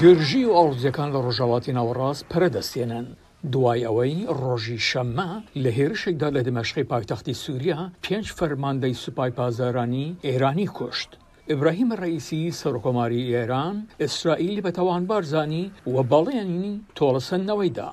گرژی و ئاڵۆزییەکان لە ڕۆژهەڵاتی ناوەڕاست پەرە دەستێنن دوای ئەوەی ڕۆژی شەممە لە هێرشێکدا لە دمەشقی پایتەختی سووریا پێنج فەرماندەی سوپای پاسدارانی ئێرانی کوشت. ئیبراهیم ڕەئیسی سەرکۆماری ئێران ئیسرائیلی بە تاوانبار زانی و بەڵێنی تۆڵەسەندنەوەی دا.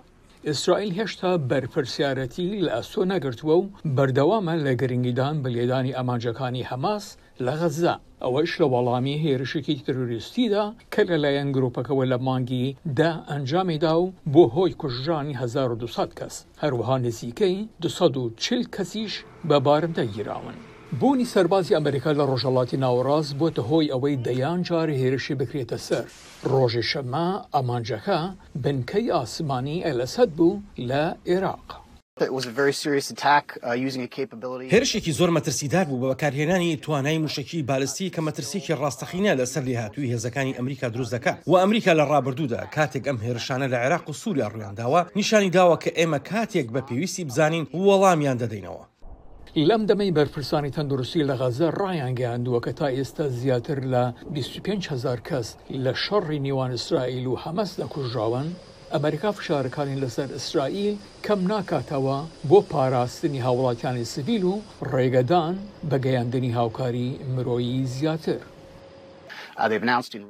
ئیسرائیل هێشتا بەرپرسیارەتی لە ئەستۆ نەگرتووە و بەردەوامە لە گرنگیدان بە لێدانی ئامانجەکانی حەماس لە غەززە، ئەوەش لە وەڵامی هێرشێکی تیرۆریستیدا کە لەلایەن گروپەکەوە لە مانگی دە ئەنجامیدا و بووە هۆی کوژرانی هەزار و دوو سەد کەس، هەروەها نزیکەی دوو سەد و چل کەسیش بە بارمتە گیراون. بوونی سەربازی ئەمریکا لە ڕۆژهەڵاتی ناوەڕاست بووەتە هۆی ئەوەی دەیان جار هێرشی بکرێتە سەر ڕۆژی شەممە ئامانجەکە بنکەی ئاسمانی ئەلئەسەد بوو لە ئێراق. هێرشێکی زۆر مەترسیدار بوو بە بەکارهێنانی توانای مووشەکیی بالستیی کە مەترسییەکی ڕاستەقینە لەسەر لێهاتوویی هێزەکانی ئەمریکا دروست دەکات و ئەمریکا لە ڕابردوودا کاتێک ئەم هێرشانە لە عێراق و سووریا ڕوویان داوە نیشانی داوە کە ئێمە کاتێک بە پێویستی بزانین وەڵامیان دەدەینەوە. لەم دەمەی بەرپرسانی تەندروستی لە غەززە ڕایانگەیاندووە کە تا ئێستا زیاتر لە بیست و پێنج هەزار کەس لە شەڕی نێوان ئیسرائیل و حەمەسدا کوژراون، ئەمەریکا فشارەکانی لەسەر ئیسرائیل کەم ناکاتەوە بۆ پاراستنی هاوڵاتیانی سڤیل و ڕێگەدان بە گەیاندنی هاوکاری مرۆیی زیاتر.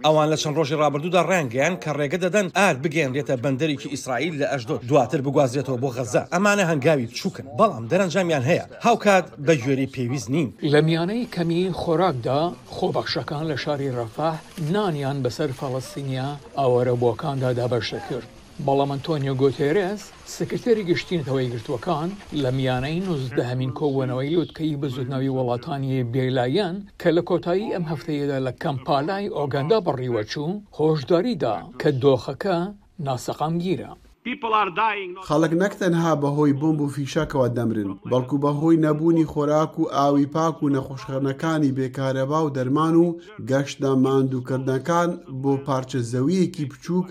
ئەوان لە چەند ڕۆژی ڕابردوودا ڕایانگەیاند کە ڕێگە دەدەن ئارد بگەیەنرێتە بەندەرێکی ئیسرائیل لە ئەشدۆد، دواتر بگوازرێتەوە بۆ غەززە. ئەمانە هەنگاوی بچووکن، بەڵام دەرەنجامیان هەیە، هاوکات بەگوێرەی پێویست نین. لە میانەی کەمی خۆراکدا، خۆبەخشەکان لە شاری ڕەفەح نانیان بەسەر فەڵەستینییە ئاوارەبووەکاندا دابەش دەکرد. بەڵام ئەنتۆنیۆ گۆتێرێز، سکرتێری گشتی نەتەوە یەکگرتووەکان لە میانەی نۆزدەهەمین کۆبوونەوەی لوتکەی بزووتنەوەی وڵاتانی بێلایەن کە لە کۆتایی ئەم هەفتەیەدا لە کەمپالای ئۆگەندا بەڕیوەچوو، هۆشداری دا کە دۆخەکە ناسەقامگیرە. خەڵک نەک تەنها بەهۆی بۆمب و فیشەکەوە دەمرن، بەڵکو بەهۆی نەبوونی خۆراک و ئاوی پاک و نەخۆشخانەکانی بێ کارەبا و دەرمان و گەشتە ماندووکردنەکان بۆ پارچە زەوییەکی بچووک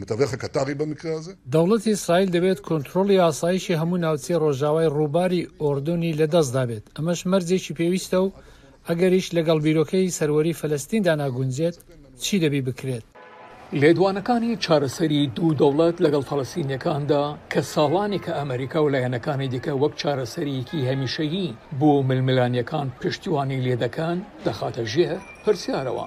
متفق کە تاقی بە مکرازە. دەوڵەتی ئیسرائیل دەبێت کۆنترۆڵی ئاسایشی هەموو ناوچەی ڕۆژاوای ڕووباری ئۆردۆنی لەدەستدا بێت، ئەمەش مەرجێکی پێویستە و ئەگەریش لەگەڵ بیرۆکەی سەروەری فەلەستیندا ناگونجێت، چی دەبی بکرێت؟ لێدوانەکانی چارەسەری دوو دەوڵەت لەگەڵ فەلەستینییەکاندا کە ساڵانێکە ئەمەریکا و لایەنەکانی دیکە وەک چارەسەرییەکی هەمیشەیی بۆ ململانێکان پشتیوانی لێدەکەن، دەخاتە ژێر پرسیارەوە.